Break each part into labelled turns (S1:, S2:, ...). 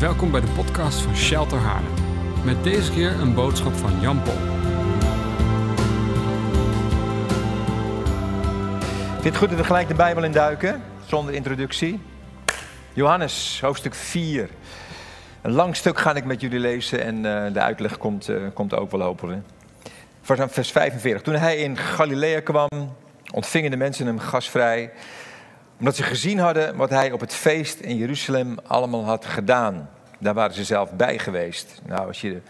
S1: Welkom bij de podcast van Shelter Haarlem. Met deze keer een boodschap van Jan Pol.
S2: Vind je het goed dat we gelijk de Bijbel induiken, zonder introductie? Johannes, hoofdstuk 4. Een lang stuk ga ik met jullie lezen en uh, de uitleg komt, uh, komt ook wel hopelijk. Vers 45. Toen hij in Galilea kwam, ontvingen de mensen hem gasvrij omdat ze gezien hadden wat hij op het feest in Jeruzalem allemaal had gedaan. Daar waren ze zelf bij geweest. Nou, als je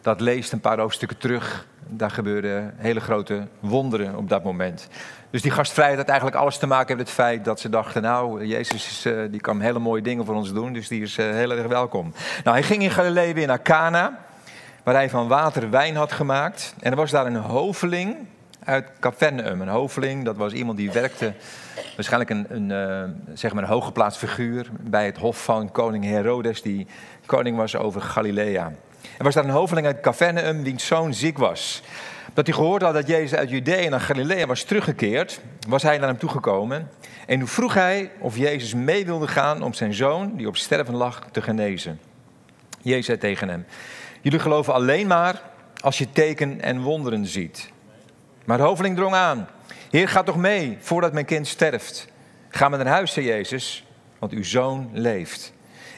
S2: dat leest een paar hoofdstukken terug, daar gebeurden hele grote wonderen op dat moment. Dus die gastvrijheid had eigenlijk alles te maken met het feit dat ze dachten, nou, Jezus is, uh, die kan hele mooie dingen voor ons doen, dus die is uh, heel erg welkom. Nou, hij ging in Galilea weer naar Cana, waar hij van water wijn had gemaakt. En er was daar een hoveling uit Capernaum. Een hoveling, dat was iemand die werkte, waarschijnlijk een, een, uh, zeg maar een hooggeplaatst figuur bij het hof van koning Herodes, die koning was over Galilea. Er was daar een hoveling uit Capernaum, wiens zoon ziek was. Dat hij gehoord had dat Jezus uit Judea naar Galilea was teruggekeerd, was hij naar hem toegekomen. En toen vroeg hij of Jezus mee wilde gaan om zijn zoon, die op sterven lag, te genezen. Jezus zei tegen hem: Jullie geloven alleen maar als je teken en wonderen ziet. Maar de hoveling drong aan. Heer, ga toch mee voordat mijn kind sterft. Ga maar naar huis, zei Jezus, want uw zoon leeft.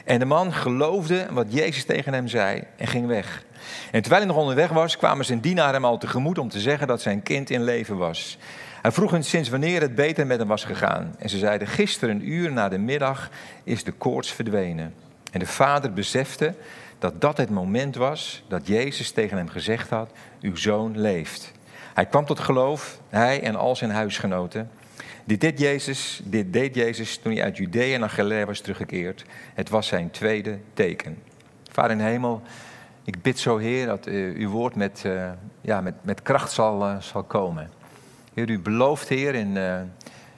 S2: En de man geloofde wat Jezus tegen hem zei en ging weg. En terwijl hij nog onderweg was, kwamen zijn dienaar hem al tegemoet om te zeggen dat zijn kind in leven was. Hij vroeg hen sinds wanneer het beter met hem was gegaan. En ze zeiden, gisteren een uur na de middag is de koorts verdwenen. En de vader besefte dat dat het moment was dat Jezus tegen hem gezegd had, uw zoon leeft. Hij kwam tot geloof, hij en al zijn huisgenoten. Dit deed, Jezus, dit deed Jezus toen hij uit Judea naar Galilea was teruggekeerd. Het was zijn tweede teken. Vader in hemel, ik bid zo, Heer, dat uh, uw woord met, uh, ja, met, met kracht zal, uh, zal komen. Heer, u belooft, Heer, in,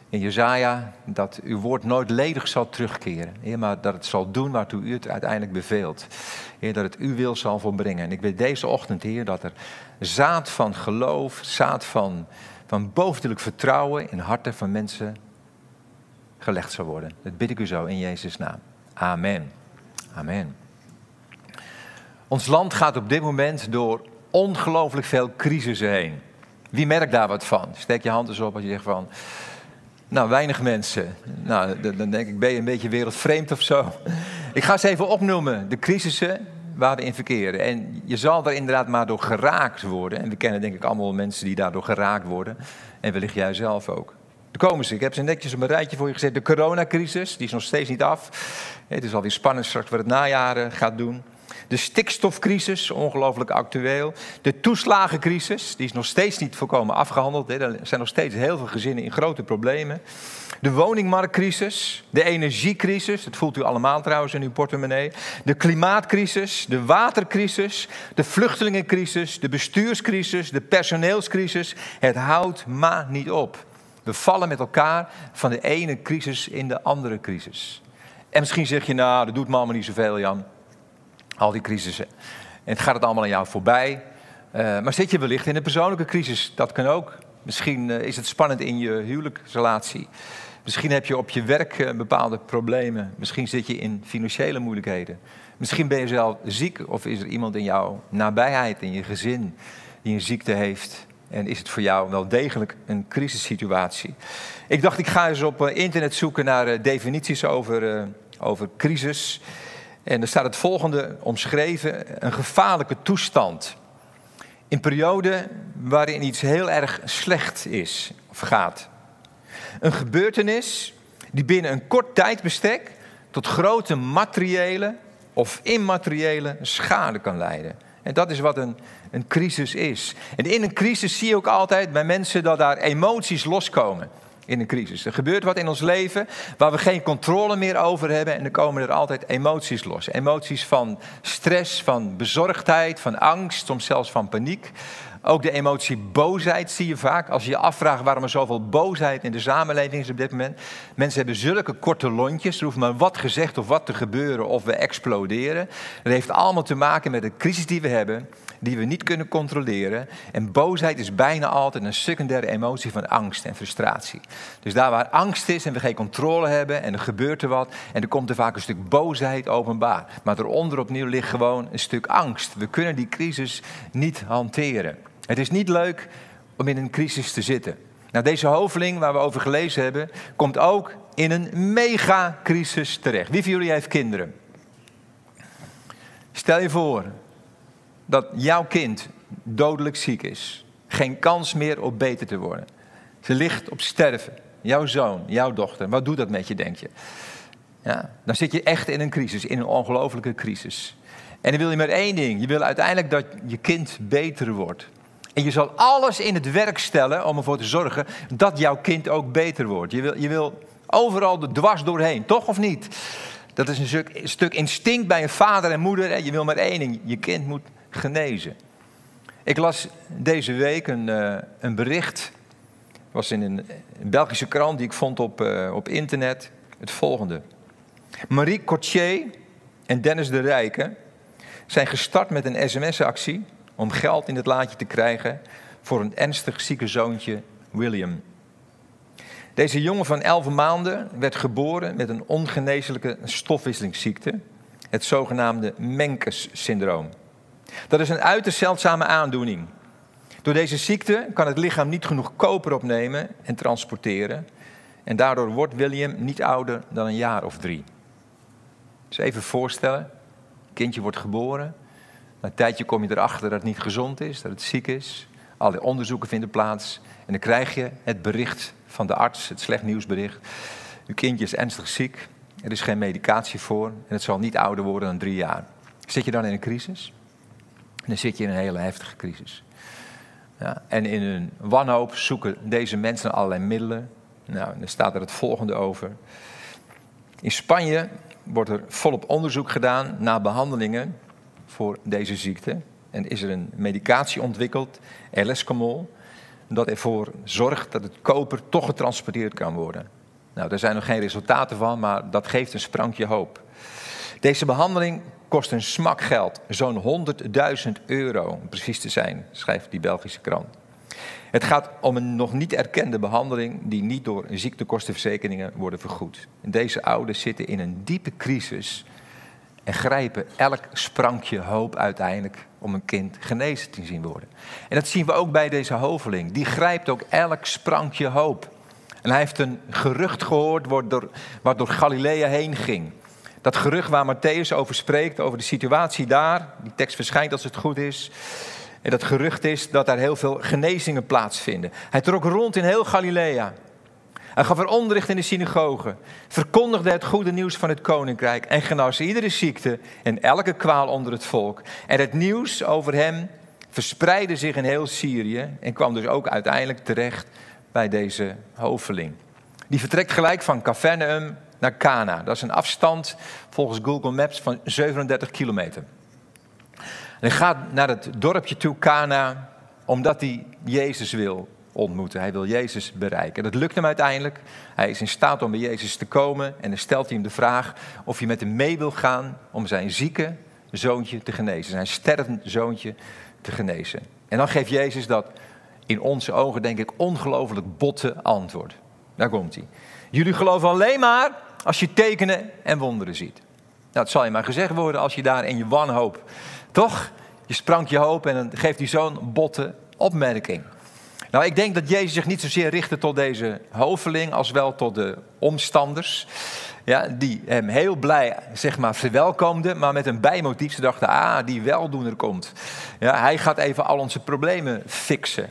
S2: in Jezaja dat uw woord nooit ledig zal terugkeren. Heer, maar dat het zal doen waartoe u het uiteindelijk beveelt. Heer, dat het uw wil zal volbrengen. En ik bid deze ochtend, Heer, dat er zaad van geloof, zaad van, van vertrouwen in harten van mensen gelegd zal worden. Dat bid ik u zo in Jezus' naam. Amen. Amen. Ons land gaat op dit moment door ongelooflijk veel crisissen heen. Wie merkt daar wat van? Steek je hand eens op als je zegt van... Nou, weinig mensen. Nou, dan denk ik, ben je een beetje wereldvreemd of zo. Ik ga ze even opnoemen. De crisissen waar we in verkeren. En je zal daar inderdaad maar door geraakt worden. En we kennen denk ik allemaal mensen die daardoor geraakt worden. En wellicht jij zelf ook. Er komen ze. Ik heb ze netjes op een rijtje voor je gezet. De coronacrisis, die is nog steeds niet af. Het is alweer spannend straks wat het najaar gaat doen. De stikstofcrisis, ongelooflijk actueel. De toeslagencrisis, die is nog steeds niet volkomen afgehandeld. Er zijn nog steeds heel veel gezinnen in grote problemen. De woningmarktcrisis, de energiecrisis, dat voelt u allemaal trouwens in uw portemonnee. De klimaatcrisis, de watercrisis, de vluchtelingencrisis, de bestuurscrisis, de personeelscrisis. Het houdt maar niet op. We vallen met elkaar van de ene crisis in de andere crisis. En misschien zeg je, nou, dat doet me allemaal niet zoveel, Jan. Al die crisissen. En het gaat het allemaal aan jou voorbij. Uh, maar zit je wellicht in een persoonlijke crisis? Dat kan ook. Misschien uh, is het spannend in je huwelijksrelatie. Misschien heb je op je werk uh, bepaalde problemen. Misschien zit je in financiële moeilijkheden. Misschien ben je zelf ziek of is er iemand in jouw nabijheid, in je gezin, die een ziekte heeft. En is het voor jou wel degelijk een crisissituatie? Ik dacht, ik ga eens op internet zoeken naar definities over, over crisis. En er staat het volgende omschreven: een gevaarlijke toestand. In periode waarin iets heel erg slecht is of gaat. Een gebeurtenis die binnen een kort tijdbestek tot grote materiële of immateriële schade kan leiden. En dat is wat een, een crisis is. En in een crisis zie je ook altijd bij mensen dat daar emoties loskomen in een crisis. Er gebeurt wat in ons leven waar we geen controle meer over hebben en dan komen er altijd emoties los. Emoties van stress, van bezorgdheid, van angst, soms zelfs van paniek. Ook de emotie boosheid zie je vaak. Als je je afvraagt waarom er zoveel boosheid in de samenleving is op dit moment. Mensen hebben zulke korte lontjes. Er hoeft maar wat gezegd of wat te gebeuren of we exploderen. Dat heeft allemaal te maken met de crisis die we hebben die we niet kunnen controleren. En boosheid is bijna altijd een secundaire emotie van angst en frustratie. Dus daar waar angst is en we geen controle hebben en er gebeurt er wat en er komt er vaak een stuk boosheid openbaar. Maar eronder opnieuw ligt gewoon een stuk angst. We kunnen die crisis niet hanteren. Het is niet leuk om in een crisis te zitten. Nou, deze hoveling waar we over gelezen hebben, komt ook in een megacrisis terecht. Wie van jullie heeft kinderen? Stel je voor, dat jouw kind dodelijk ziek is. Geen kans meer op beter te worden. Ze ligt op sterven. Jouw zoon, jouw dochter. Wat doet dat met je, denk je? Ja, dan zit je echt in een crisis, in een ongelofelijke crisis. En dan wil je maar één ding. Je wil uiteindelijk dat je kind beter wordt. En je zal alles in het werk stellen om ervoor te zorgen dat jouw kind ook beter wordt. Je wil, je wil overal de dwars doorheen, toch of niet? Dat is een stuk, instinct bij een vader en moeder. Je wil maar één ding. Je kind moet genezen. Ik las deze week een, uh, een bericht, was in een, Belgische krant die ik vond op, uh, op internet, het volgende. Marie Cotier en Dennis de Rijken zijn gestart met een sms-actie om geld in het laadje te krijgen voor een ernstig zieke zoontje, William. Deze jongen van 11 maanden werd geboren met een ongeneeslijke stofwisselingsziekte, het zogenaamde Menkes-syndroom. Dat is een uiterst zeldzame aandoening. Door deze ziekte kan het lichaam niet genoeg koper opnemen en transporteren. En daardoor wordt William niet ouder dan een jaar of drie. Dus even voorstellen: kindje wordt geboren. Na een tijdje kom je erachter dat het niet gezond is, dat het ziek is. Alle onderzoeken vinden plaats. En dan krijg je het bericht van de arts, het slecht nieuwsbericht. Uw kindje is ernstig ziek. Er is geen medicatie voor. En het zal niet ouder worden dan drie jaar. Zit je dan in een crisis? Dan zit je in een hele heftige crisis. Ja, en in hun wanhoop zoeken deze mensen allerlei middelen. Nou, dan staat er het volgende over. In Spanje wordt er volop onderzoek gedaan naar behandelingen voor deze ziekte. En is er een medicatie ontwikkeld, Elescamol, dat ervoor zorgt dat het koper toch getransporteerd kan worden. Nou, daar zijn nog geen resultaten van, maar dat geeft een sprankje hoop. Deze behandeling kost een smak geld, zo'n 100.000 euro om precies te zijn, schrijft die Belgische krant. Het gaat om een nog niet erkende behandeling die niet door ziektekostenverzekeringen worden vergoed. Deze ouders zitten in een diepe crisis en grijpen elk sprankje hoop uiteindelijk om een kind genezen te zien worden. En dat zien we ook bij deze hoveling. Die grijpt ook elk sprankje hoop. En hij heeft een gerucht gehoord wat door Galilea heen ging. Dat gerucht waar Matthäus over spreekt, over de situatie daar, die tekst verschijnt als het goed is. En dat gerucht is dat daar heel veel genezingen plaatsvinden. Hij trok rond in heel Galilea. Hij gaf er onderricht in de synagoge, verkondigde het goede nieuws van het koninkrijk en genas iedere ziekte en elke kwaal onder het volk. En het nieuws over hem verspreidde zich in heel Syrië en kwam dus ook uiteindelijk terecht bij deze hoveling. Die vertrekt gelijk van Capernaum naar Cana. Dat is een afstand volgens Google Maps van 37 kilometer. En hij gaat naar het dorpje toe, Cana, omdat hij Jezus wil ontmoeten. Hij wil Jezus bereiken. Dat lukt hem uiteindelijk. Hij is in staat om bij Jezus te komen. En dan stelt hij hem de vraag of hij met hem mee wil gaan om zijn zieke zoontje te genezen. Zijn stervend zoontje te genezen. En dan geeft Jezus dat in onze ogen, denk ik, ongelooflijk botte antwoord. Daar komt hij. Jullie geloven alleen maar als je tekenen en wonderen ziet. Nou, dat zal je maar gezegd worden als je daar in je wanhoop, toch? Je sprank je hoop en dan geeft hij zo'n botte opmerking. Nou, ik denk dat Jezus zich niet zozeer richtte tot deze hoveling als wel tot de omstanders. Ja, die hem heel blij zeg maar, verwelkomden, maar met een bijmotief. Ze dachten, ah, die weldoener komt. Ja, hij gaat even al onze problemen fixen.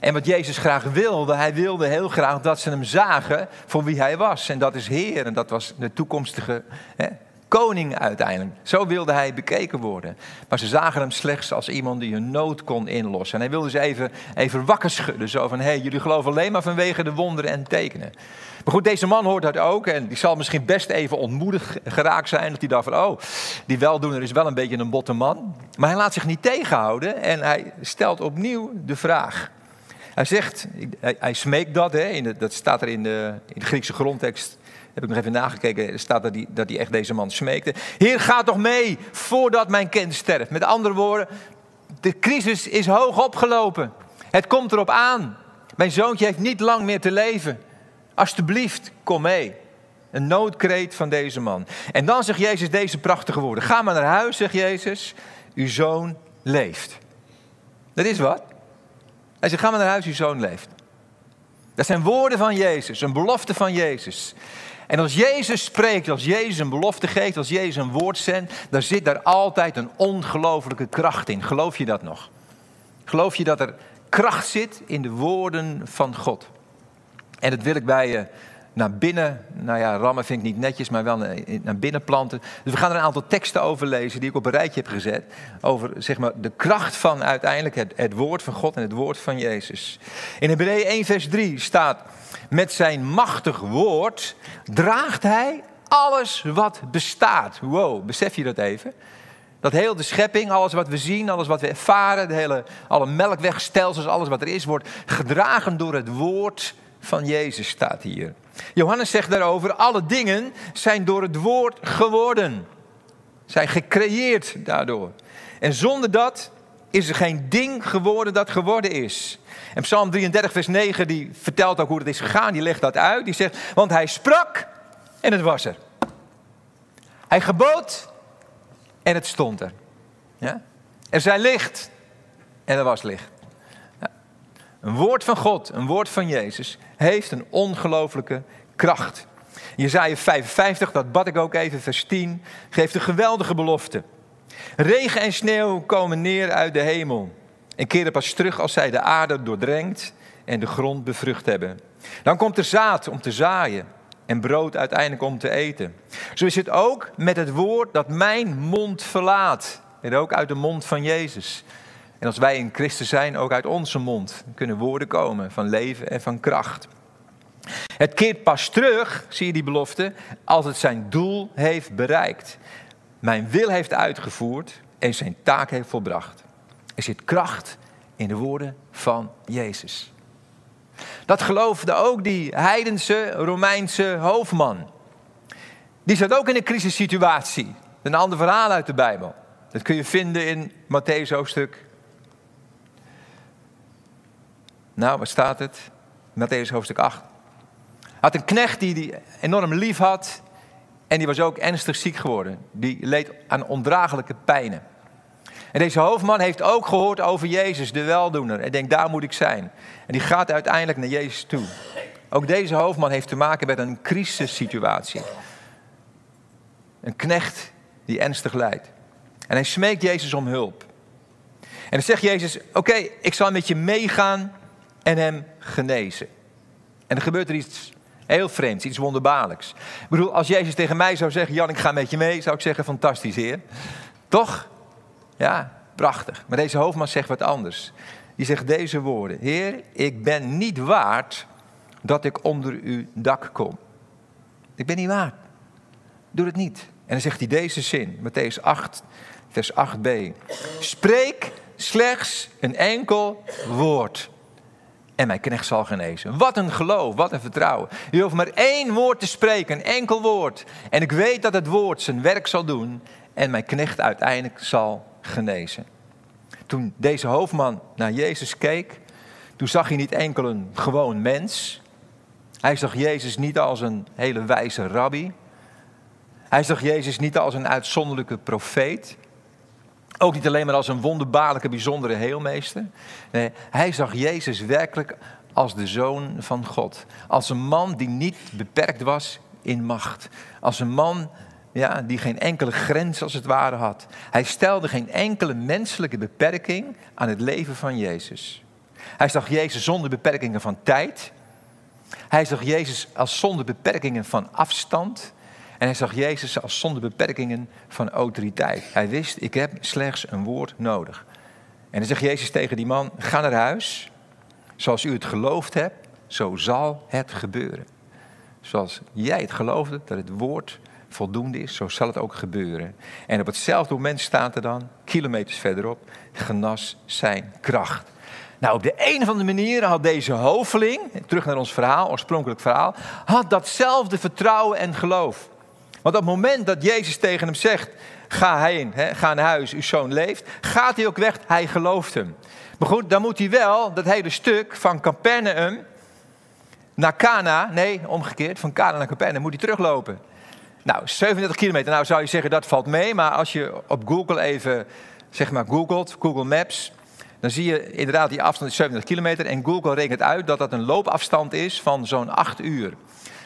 S2: En wat Jezus graag wilde, hij wilde heel graag dat ze hem zagen voor wie hij was. En dat is Heer. En dat was de toekomstige hè, koning uiteindelijk. Zo wilde hij bekeken worden. Maar ze zagen hem slechts als iemand die hun nood kon inlossen. En hij wilde ze even, even wakker schudden. Zo van, hé, hey, jullie geloven alleen maar vanwege de wonderen en tekenen. Maar goed, deze man hoort dat ook. En die zal misschien best even ontmoedigd geraakt zijn. Dat hij dacht van, oh, die weldoener is wel een beetje een botte man. Maar hij laat zich niet tegenhouden. En hij stelt opnieuw de vraag. Hij zegt, hij, smeekt dat, hè, in dat staat er in de, in de Griekse grondtekst heb ik nog even nagekeken, staat dat hij, dat hij echt deze man smeekte. Heer, ga toch mee voordat mijn kind sterft. Met andere woorden, de crisis is hoog opgelopen. Het komt erop aan. Mijn zoontje heeft niet lang meer te leven. Alsjeblieft, kom mee. Een noodkreet van deze man. En dan zegt Jezus deze prachtige woorden. Ga maar naar huis, zegt Jezus. Uw zoon leeft. Dat is wat. Hij zegt, ga maar naar huis, uw zoon leeft. Dat zijn woorden van Jezus, een belofte van Jezus. En als Jezus spreekt, als Jezus een belofte geeft, als Jezus een woord zendt, dan zit daar altijd een ongelofelijke kracht in. Geloof je dat nog? Geloof je dat er kracht zit in de woorden van God? En dat wil ik bij je naar binnen, nou ja, rammen vind ik niet netjes, maar wel naar binnen planten. Dus we gaan er een aantal teksten over lezen die ik op een rijtje heb gezet. Over zeg maar, de kracht van uiteindelijk het, het woord van God en het woord van Jezus. In Hebreeën 1 vers 3 staat, met zijn machtig woord draagt hij alles wat bestaat. Wow, besef je dat even? Dat heel de schepping, alles wat we zien, alles wat we ervaren, de hele, alle melkwegstelsels, alles wat er is, wordt gedragen door het woord van Jezus, staat hier. Johannes zegt daarover, alle dingen zijn door het woord geworden. Zijn gecreëerd daardoor. En zonder dat is er geen ding geworden dat geworden is. En Psalm 33, vers 9, die vertelt ook hoe het is gegaan. Die legt dat uit. Die zegt, want hij sprak en het was er. Hij gebood en het stond er. Ja? Er zei licht en er was licht. Een woord van God, een woord van Jezus, heeft een ongelooflijke kracht. Jezaja 55, dat bad ik ook even, vers 10, geeft een geweldige belofte. Regen en sneeuw komen neer uit de hemel en keren pas terug als zij de aarde doordrenkt en de grond bevrucht hebben. Dan komt er zaad om te zaaien en brood uiteindelijk om te eten. Zo is het ook met het woord dat mijn mond verlaat. En ook uit de mond van Jezus. En als wij in Christus zijn, ook uit onze mond kunnen woorden komen van leven en van kracht. Het keert pas terug, zie je die belofte, als het zijn doel heeft bereikt. Mijn wil heeft uitgevoerd en zijn taak heeft volbracht. Er zit kracht in de woorden van Jezus. Dat geloofde ook die heidense Romeinse hoofdman. Die zat ook in een crisissituatie. Een ander verhaal uit de Bijbel. Dat kun je vinden in Matthäus hoofdstuk. Nou, waar staat het? Matthäus hoofdstuk 8. Had een knecht die die enorm lief had. En die was ook ernstig ziek geworden. Die leed aan ondraaglijke pijnen. Deze hoofdman heeft ook gehoord over Jezus, de weldoener. En denkt, daar moet ik zijn. En die gaat uiteindelijk naar Jezus toe. Ook deze hoofdman heeft te maken met een crisissituatie. Een knecht die ernstig lijdt. En hij smeekt Jezus om hulp. En dan zegt Jezus, oké, ik zal met je meegaan en hem genezen. En er gebeurt er iets heel vreemds, iets wonderbaarlijks. Ik bedoel, als Jezus tegen mij zou zeggen, Jan, ik ga met je mee, zou ik zeggen, fantastisch heer. Toch? Ja, prachtig. Maar deze hoofdman zegt wat anders. Die zegt deze woorden: Heer, ik ben niet waard dat ik onder uw dak kom. Ik ben niet waard. Doe het niet. En dan zegt hij deze zin, Matthäus 8, vers 8b. Spreek slechts een enkel woord. En mijn knecht zal genezen. Wat een geloof, wat een vertrouwen. Je hoeft maar één woord te spreken, een enkel woord. En ik weet dat het woord zijn werk zal doen. En mijn knecht uiteindelijk zal genezen. Toen deze hoofdman naar Jezus keek, toen zag hij niet enkel een gewoon mens. Hij zag Jezus niet als een hele wijze rabbi. Hij zag Jezus niet als een uitzonderlijke profeet. Ook niet alleen maar als een wonderbaarlijke, bijzondere heelmeester. Nee, hij zag Jezus werkelijk als de zoon van God. Als een man die niet beperkt was in macht. Als een man ja, die geen enkele grens als het ware had. Hij stelde geen enkele menselijke beperking aan het leven van Jezus. Hij zag Jezus zonder beperkingen van tijd. Hij zag Jezus als zonder beperkingen van afstand. En hij zag Jezus als zonder beperkingen van autoriteit. Hij wist, ik heb slechts een woord nodig. En dan zegt Jezus tegen die man, ga naar huis. Zoals u het geloofd hebt, zo zal het gebeuren. Zoals jij het geloofde dat het woord voldoende is, zo zal het ook gebeuren. En op hetzelfde moment staat er dan, kilometers verderop, genas zijn kracht. Nou, op de een of andere manier had deze hoveling, terug naar ons verhaal, oorspronkelijk verhaal, had datzelfde vertrouwen en geloof. Want op het moment dat Jezus tegen hem zegt, ga heen, hè, ga naar huis, uw zoon leeft, gaat hij ook weg, hij gelooft hem. Maar goed, dan moet hij wel dat hele stuk van Capernaum naar Cana, nee, omgekeerd, van Cana naar Capernaum moet hij teruglopen. Nou, 37 kilometer, nou zou je zeggen dat valt mee, maar als je op Google even, zeg maar, googelt, Google Maps, dan zie je inderdaad die afstand is 37 kilometer en Google rekent uit dat dat een loopafstand is van zo'n 8 uur.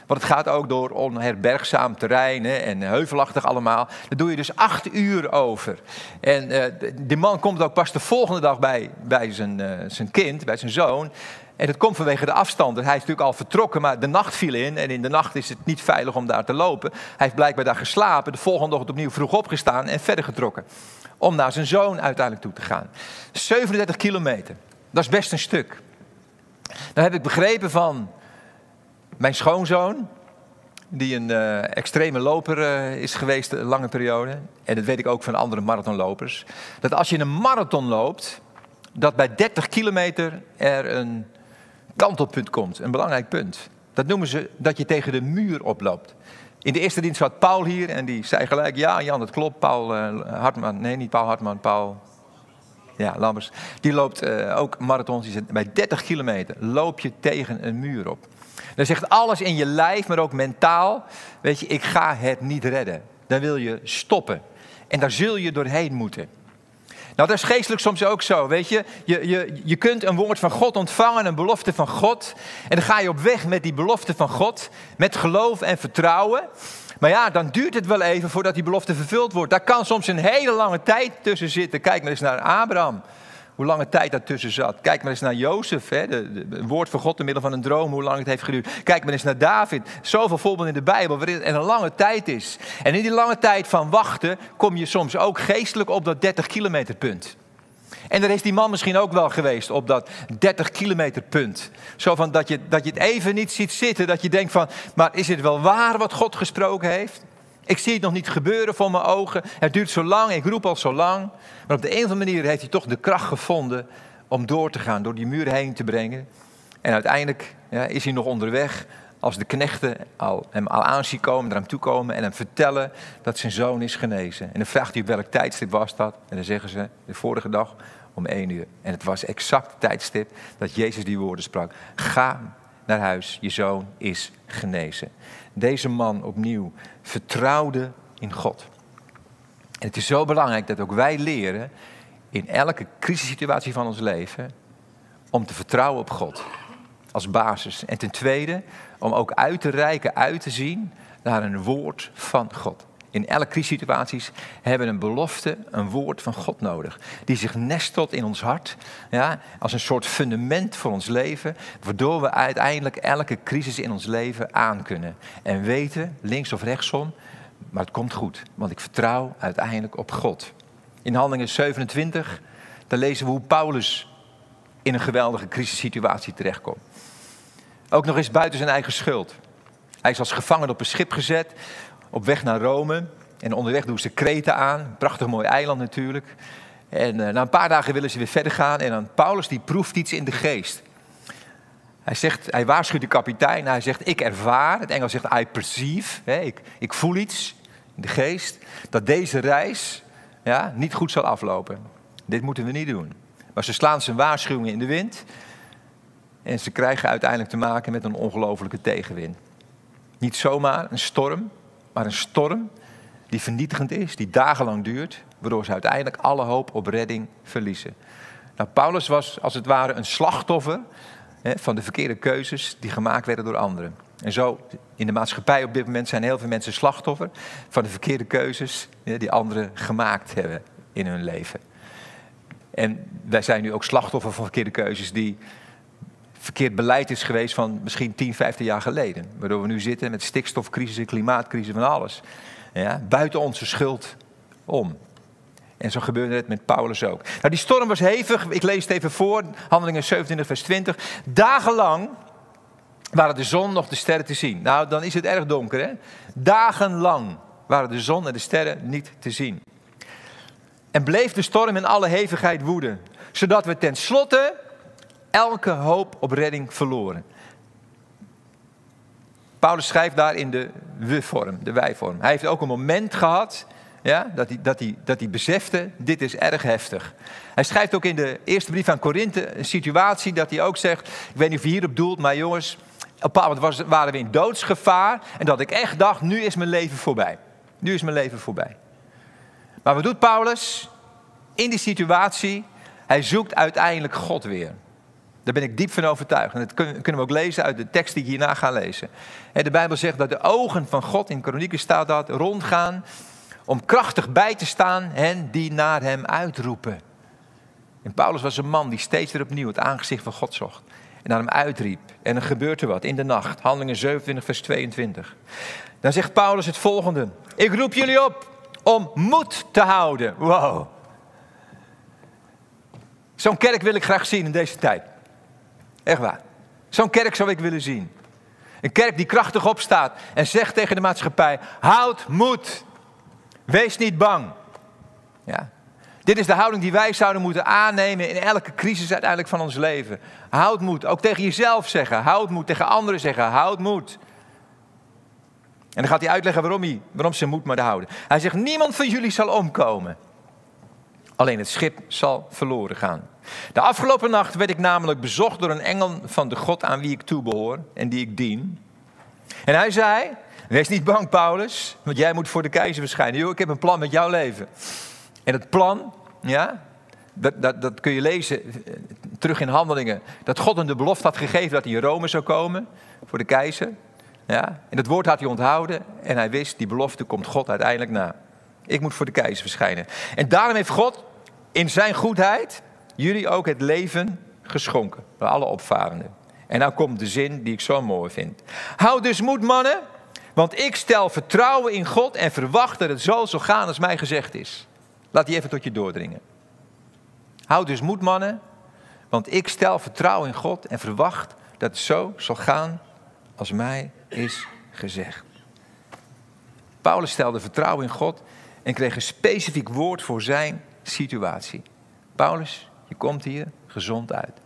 S2: Want het gaat ook door onherbergzaam terrein hè, en heuvelachtig allemaal. Daar doe je dus acht uur over. En uh, die man komt ook pas de volgende dag bij, bij zijn, uh, zijn kind, bij zijn zoon. En dat komt vanwege de afstand. Hij is natuurlijk al vertrokken, maar de nacht viel in. En in de nacht is het niet veilig om daar te lopen. Hij heeft blijkbaar daar geslapen. De volgende ochtend opnieuw vroeg opgestaan en verder getrokken. Om naar zijn zoon uiteindelijk toe te gaan. 37 kilometer. Dat is best een stuk. Dan heb ik begrepen van mijn schoonzoon, die een uh, extreme loper uh, is geweest een lange periode. En dat weet ik ook van andere marathonlopers. Dat als je een marathon loopt, dat bij 30 kilometer er een kantelpunt komt. Een belangrijk punt. Dat noemen ze dat je tegen de muur oploopt. In de eerste dienst zat Paul hier en die zei gelijk: Ja, Jan, dat klopt. Paul uh, Hartman, nee, niet Paul Hartman, Paul. Ja, Lammers. Die loopt ook marathons. Die zegt, bij 30 kilometer loop je tegen een muur op. Dan zegt alles in je lijf, maar ook mentaal: Weet je, ik ga het niet redden. Dan wil je stoppen. En daar zul je doorheen moeten. Nou, dat is geestelijk soms ook zo, weet je. Je, je. je kunt een woord van God ontvangen, een belofte van God. En dan ga je op weg met die belofte van God, met geloof en vertrouwen. Maar ja, dan duurt het wel even voordat die belofte vervuld wordt. Daar kan soms een hele lange tijd tussen zitten. Kijk maar eens naar Abraham hoe lange tijd daartussen zat. Kijk maar eens naar Jozef, hè, de, woord van God te middel van een droom, hoe lang het heeft geduurd. Kijk maar eens naar David, zoveel voorbeelden in de Bijbel waarin het een lange tijd is. En in die lange tijd van wachten kom je soms ook geestelijk op dat 30 kilometer punt. En daar is die man misschien ook wel geweest op dat 30 kilometer punt. Zo van dat je, dat je het even niet ziet zitten, dat je denkt van, maar is het wel waar wat God gesproken heeft? Ik zie het nog niet gebeuren voor mijn ogen. Het duurt zo lang, ik roep al zo lang. Maar op de een of andere manier heeft hij toch de kracht gevonden om door te gaan, door die muur heen te brengen. En uiteindelijk ja, is hij nog onderweg als de knechten al, hem al aanzien komen, naar hem toe komen en hem vertellen dat zijn zoon is genezen. En dan vraagt hij op welk tijdstip was dat. En dan zeggen ze de vorige dag om één uur. En het was exact het tijdstip dat Jezus die woorden sprak. Ga naar huis, je zoon is genezen. Deze man opnieuw vertrouwde in God. En het is zo belangrijk dat ook wij leren in elke crisissituatie van ons leven om te vertrouwen op God als basis. En ten tweede om ook uit te reiken, uit te zien naar een woord van God. In elke crisissituaties hebben een belofte, een woord van God nodig. Die zich nestelt in ons hart, ja, als een soort fundament voor ons leven. Waardoor we uiteindelijk elke crisis in ons leven aan kunnen. En weten, links of rechtsom, maar het komt goed. Want ik vertrouw uiteindelijk op God. In Handelingen 27, daar lezen we hoe Paulus in een geweldige crisissituatie terechtkomt. Ook nog eens buiten zijn eigen schuld. Hij is als gevangen op een schip gezet op weg naar Rome. En onderweg doen ze Kreta aan. prachtig mooi eiland natuurlijk. En uh, na een paar dagen willen ze weer verder gaan. En dan Paulus die proeft iets in de geest. Hij, zegt, hij waarschuwt de kapitein. Hij zegt, ik ervaar. Het Engels zegt, I perceive. Hè, ik, ik voel iets in de geest. Dat deze reis ja, niet goed zal aflopen. Dit moeten we niet doen. Maar ze slaan zijn waarschuwingen in de wind. En ze krijgen uiteindelijk te maken met een ongelofelijke tegenwind. Niet zomaar een storm, maar een storm die vernietigend is, die dagenlang duurt, waardoor ze uiteindelijk alle hoop op redding verliezen. Nou, Paulus was als het ware een slachtoffer hè, van de verkeerde keuzes die gemaakt werden door anderen. En zo in de maatschappij op dit moment zijn heel veel mensen slachtoffer van de verkeerde keuzes hè, die anderen gemaakt hebben in hun leven. En wij zijn nu ook slachtoffer van verkeerde keuzes die verkeerd beleid is geweest van misschien 10, 15 jaar geleden. Waardoor we nu zitten met stikstofcrisis, klimaatcrisis, van alles. Ja, buiten onze schuld om. En zo gebeurde het met Paulus ook. Nou, die storm was hevig. Ik lees het even voor. Handelingen 27, vers 20. Dagenlang waren de zon nog de sterren te zien. Nou, dan is het erg donker, hè? Dagenlang waren de zon en de sterren niet te zien. En bleef de storm in alle hevigheid woeden, zodat we tenslotte elke hoop op redding verloren. Paulus schrijft daar in de we-vorm, de wij-vorm. Hij heeft ook een moment gehad ja, dat, hij, dat, hij, dat hij besefte, dit is erg heftig. Hij schrijft ook in de eerste brief aan Korinthe een situatie dat hij ook zegt, ik weet niet of je hierop doelt, maar jongens, op een was, waren we in doodsgevaar en dat ik echt dacht, nu is mijn leven voorbij. Nu is mijn leven voorbij. Maar wat doet Paulus in die situatie? Hij zoekt uiteindelijk God weer. Daar ben ik diep van overtuigd. En dat kunnen we ook lezen uit de tekst die ik hierna ga lezen. De Bijbel zegt dat de ogen van God, in Kronieken staat dat, rondgaan om krachtig bij te staan hen die naar hem uitroepen. En Paulus was een man die steeds weer opnieuw het aangezicht van God zocht. En naar hem uitriep. En er gebeurt er wat in de nacht. Handelingen 27, vers 22. Dan zegt Paulus het volgende. Ik roep jullie op om moed te houden. Wow. Zo'n kerk wil ik graag zien in deze tijd. Echt waar. Zo'n kerk zou ik willen zien. Een kerk die krachtig opstaat en zegt tegen de maatschappij: houd moed. Wees niet bang. Ja. Dit is de houding die wij zouden moeten aannemen in elke crisis uiteindelijk van ons leven. Houd moed. Ook tegen jezelf zeggen. Houd moed. Tegen anderen zeggen. Houd moed. En dan gaat hij uitleggen waarom, hij, waarom ze moed moeten houden. Hij zegt, niemand van jullie zal omkomen. Alleen het schip zal verloren gaan. De afgelopen nacht werd ik namelijk bezocht door een engel van de God aan wie ik toebehoor en die ik dien. En hij zei, wees niet bang Paulus, want jij moet voor de keizer verschijnen. Yo, ik heb een plan met jouw leven. En het plan, ja, dat, dat, dat kun je lezen eh, terug in handelingen. Dat God hem de belofte had gegeven dat hij in Rome zou komen voor de keizer. Ja, en dat woord had hij onthouden en hij wist, die belofte komt God uiteindelijk na. Ik moet voor de keizer verschijnen. En daarom heeft God in zijn goedheid jullie ook het leven geschonken. Bij alle opvarenden. En nou komt de zin die ik zo mooi vind. Houd dus moed, mannen, want ik stel vertrouwen in God en verwacht dat het zo zal gaan als mij gezegd is. Laat die even tot je doordringen. Houd dus moed, mannen, want ik stel vertrouwen in God en verwacht dat het zo zal gaan als mij is gezegd. Paulus stelde vertrouwen in God en kreeg een specifiek woord voor zijn situatie. Paulus, je komt hier gezond uit.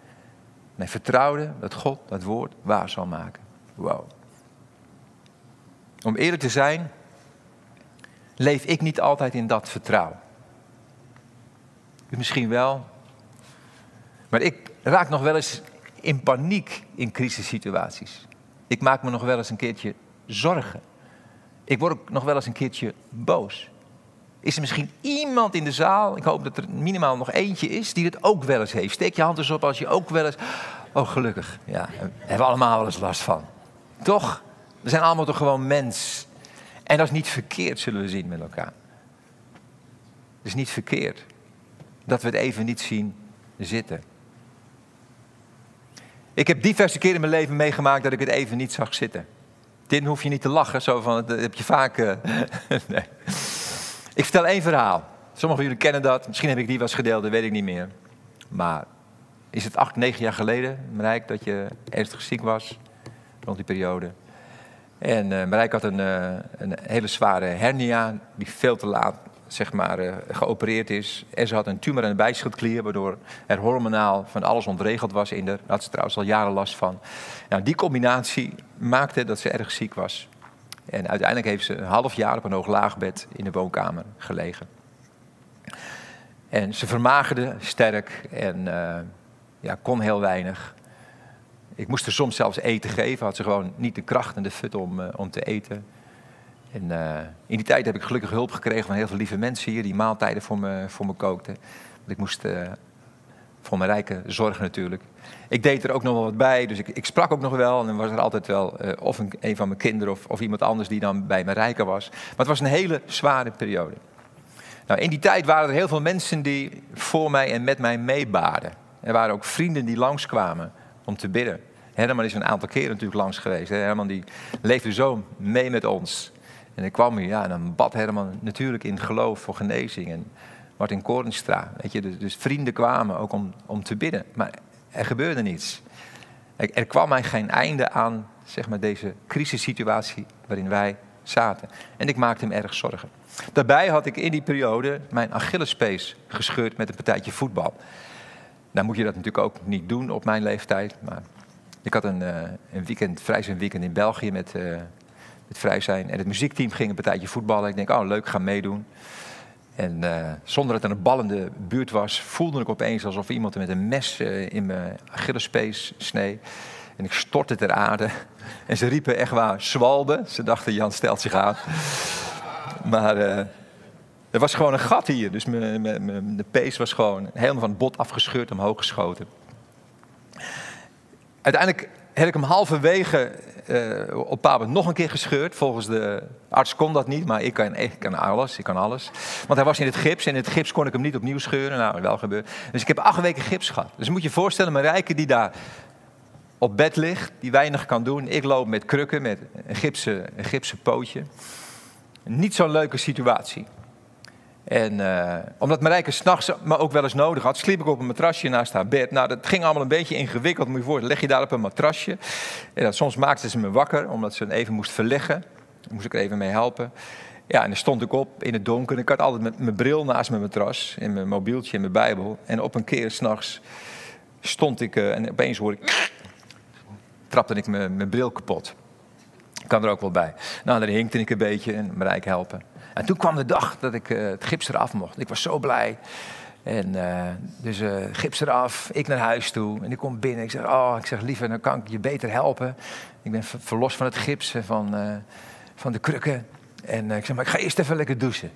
S2: En hij vertrouwde dat God dat woord waar zal maken. Wow. Om eerlijk te zijn, leef ik niet altijd in dat vertrouwen. misschien wel. Maar ik raak nog wel eens in paniek in crisissituaties. Ik maak me nog wel eens een keertje zorgen. Ik word ook nog wel eens een keertje boos. Is er misschien iemand in de zaal, ik hoop dat er minimaal nog eentje is, die het ook wel eens heeft? Steek je hand eens op als je ook wel eens. Oh, gelukkig. Ja, daar hebben we allemaal wel eens last van. Toch? We zijn allemaal toch gewoon mens. En dat is niet verkeerd, zullen we zien met elkaar. Het is niet verkeerd dat we het even niet zien zitten. Ik heb diverse keren in mijn leven meegemaakt dat ik het even niet zag zitten. Dit hoef je niet te lachen, zo van, dat heb je vaak. Uh, nee. Ik vertel één verhaal. Sommigen van jullie kennen dat. Misschien heb ik die wel gedeeld, dat weet ik niet meer. Maar is het acht, negen jaar geleden, Marijk, dat je ernstig ziek was? Rond die periode. En uh, Marijk had een, uh, een hele zware hernia, die veel te laat zeg maar, uh, geopereerd is. En ze had een tumor aan de bijschildklier, waardoor er hormonaal van alles ontregeld was in haar. Daar had ze trouwens al jaren last van. Nou, die combinatie maakte dat ze erg ziek was. En uiteindelijk heeft ze een half jaar op een hooglaagbed in de woonkamer gelegen. En ze vermagerde sterk en uh, ja, kon heel weinig. Ik moest er soms zelfs eten geven, had ze gewoon niet de kracht en de fut om, uh, om te eten. En uh, in die tijd heb ik gelukkig hulp gekregen van heel veel lieve mensen hier die maaltijden voor me, voor me kookten. Want ik moest voor mijn rijke zorgen natuurlijk. Ik deed er ook nog wel wat bij, dus ik, ik sprak ook nog wel. En dan was er altijd wel uh, of een, een, van mijn kinderen of, of, iemand anders die dan bij mijn rijke was. Maar het was een hele zware periode. Nou, in die tijd waren er heel veel mensen die voor mij en met mij meebaden. Er waren ook vrienden die langskwamen om te bidden. Herman is een aantal keren natuurlijk langs geweest. Herman die leefde zo mee met ons. En ik kwam hier, ja, en dan bad Herman natuurlijk in geloof voor genezing. En Martin Korenstra, weet je, dus, dus, vrienden kwamen ook om, om te bidden. Maar er gebeurde niets. Er, er kwam mij geen einde aan, zeg maar, deze crisissituatie waarin wij zaten. En ik maakte hem erg zorgen. Daarbij had ik in die periode mijn Achillespees gescheurd met een partijtje voetbal. Nou moet je dat natuurlijk ook niet doen op mijn leeftijd. Maar ik had een, uh, een weekend, vrij zijn weekend in België met, uh, met vrij zijn. En het muziekteam ging een partijtje voetballen. Ik denk, oh leuk, ga meedoen. En uh, zonder dat er een bal in de buurt was, voelde ik opeens alsof iemand met een mes in mijn Achillespees snee. En ik stortte ter aarde. En ze riepen echt waar, zwalbe. Ze dachten, Jan stelt zich aan. Maar uh, er was gewoon een gat hier. Dus de pees was gewoon helemaal van het bot afgescheurd, omhoog geschoten. Uiteindelijk heb ik hem halverwege uh, op Pabert nog een keer gescheurd. Volgens de arts kon dat niet, maar ik kan, ik kan alles. Ik kan alles. Want hij was in het gips en in het gips kon ik hem niet opnieuw scheuren. Nou, wel gebeurd. Dus ik heb acht weken gips gehad. Dus moet je je voorstellen, mijn rijke die daar op bed ligt, die weinig kan doen. Ik loop met krukken, met een gipsen, een gipsen pootje. Niet zo'n leuke situatie. En uh, omdat Marijke s'nachts me ook wel eens nodig had, sliep ik op een matrasje naast haar bed. Nou, dat ging allemaal een beetje ingewikkeld. Moet je voor, leg je daar op een matrasje. En soms maakte ze me wakker, omdat ze even moest verleggen. Daar moest ik er even mee helpen. Ja, en dan stond ik op in het donker. En ik had altijd met mijn bril naast mijn matras, in mijn mobieltje, in mijn bijbel. En op een keer s'nachts stond ik, uh, en opeens hoorde ik... trapte ik mijn, mijn bril kapot. Ik kan er ook wel bij. Nou, dan hinkte ik een beetje en Marijke helpen. En toen kwam de dag dat ik uh, het gips eraf mocht. Ik was zo blij. En uh, dus uh, gips eraf, ik naar huis toe. En ik kom binnen. Ik zeg, oh, ik zeg, liever, dan kan ik je beter helpen. Ik ben verlost van het gips, van, van de krukken. En ik zeg, maar ik ga eerst even lekker douchen.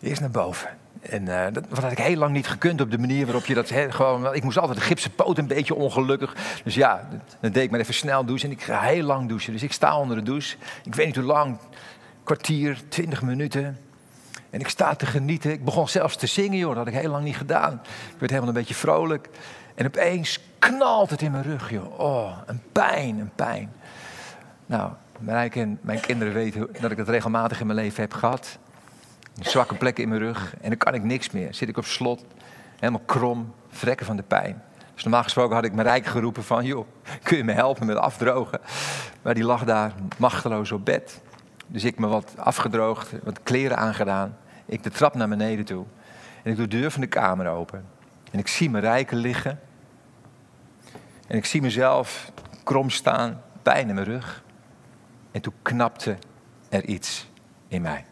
S2: Eerst naar boven. En dat, had ik heel lang niet gekund op de manier waarop je dat gewoon. Ik moest altijd de gipsen poot een beetje ongelukkig. Dus ja, dan deed ik maar even snel douchen. En ik ga heel lang douchen. Dus ik sta onder de douche. Ik weet niet hoe lang, kwartier, twintig minuten. En ik sta te genieten. Ik begon zelfs te zingen, joh. Dat had ik heel lang niet gedaan. Ik werd helemaal een beetje vrolijk. En opeens knalt het in mijn rug, joh. Oh, een pijn, een pijn. Nou, mijn, mijn kinderen weten dat ik dat regelmatig in mijn leven heb gehad. Zwakke plekken in mijn rug. En dan kan ik niks meer. Zit ik op slot, helemaal krom, vrekken van de pijn. Dus normaal gesproken had ik mijn rijk geroepen van... joh, kun je me helpen met afdrogen? Maar die lag daar machteloos op bed. Dus ik me wat afgedroogd, wat kleren aangedaan. Ik de trap naar beneden toe. En ik doe de deur van de kamer open. En ik zie mijn rijken liggen. En ik zie mezelf krom staan, pijn in mijn rug. En toen knapte er iets in mij.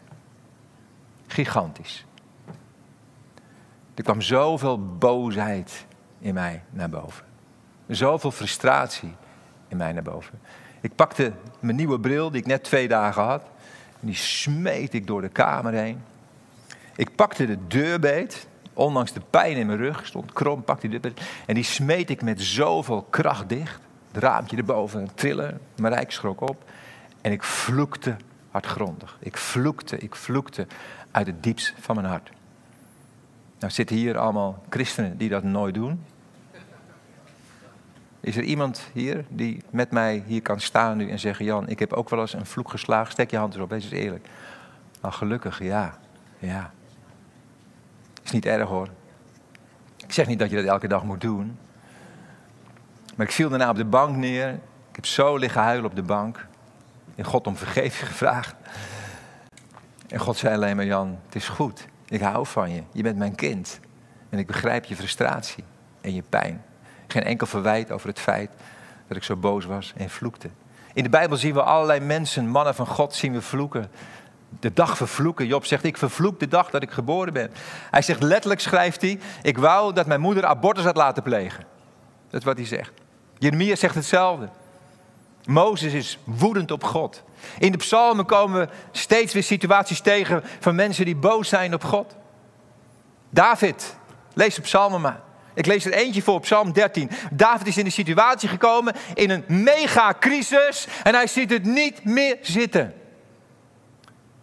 S2: Gigantisch. Er kwam zoveel boosheid in mij naar boven. Zoveel frustratie in mij naar boven. Ik pakte mijn nieuwe bril, die ik net twee dagen had. En die smeet ik door de kamer heen. Ik pakte de deurbeet, ondanks de pijn in mijn rug, stond krom, pakte die. En die smeet ik met zoveel kracht dicht. Het raampje erboven, trillen, mijn rijk schrok op. En ik vloekte hardgrondig. Ik vloekte, ik vloekte uit het diepst van mijn hart. Nou zitten hier allemaal christenen die dat nooit doen. Is er iemand hier die met mij hier kan staan nu en zeggen: Jan, ik heb ook wel eens een vloek geslagen. Steek je hand erop, wees eens eerlijk. Nou, gelukkig, ja. Ja. Is niet erg hoor. Ik zeg niet dat je dat elke dag moet doen. Maar ik viel daarna op de bank neer. Ik heb zo liggen huilen op de bank. En God om vergeving gevraagd. En God zei alleen maar, Jan, het is goed. Ik hou van je. Je bent mijn kind. En ik begrijp je frustratie en je pijn. Geen enkel verwijt over het feit dat ik zo boos was en vloekte. In de Bijbel zien we allerlei mensen, mannen van God, zien we vloeken. De dag vervloeken. Job zegt, ik vervloek de dag dat ik geboren ben. Hij zegt letterlijk, schrijft hij, ik wou dat mijn moeder abortus had laten plegen. Dat is wat hij zegt. Jeremia zegt hetzelfde. Mozes is woedend op God. In de psalmen komen we steeds weer situaties tegen van mensen die boos zijn op God. David, lees de psalmen maar. Ik lees er eentje voor op Psalm 13. David is in een situatie gekomen in een mega-crisis en hij ziet het niet meer zitten.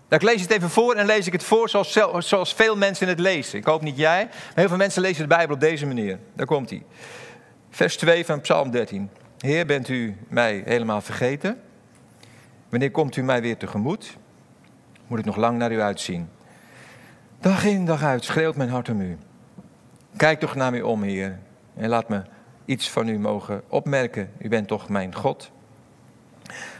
S2: ik lees het even voor en lees ik het voor zoals, zoals veel mensen het lezen. Ik hoop niet jij, maar heel veel mensen lezen de Bijbel op deze manier. Daar komt hij. Vers 2 van Psalm 13. Heer, bent u mij helemaal vergeten? Wanneer komt u mij weer tegemoet? Moet ik nog lang naar u uitzien? Dag in, dag uit schreeuwt mijn hart om u. Kijk toch naar mij om, Heer, en laat me iets van u mogen opmerken. U bent toch mijn God.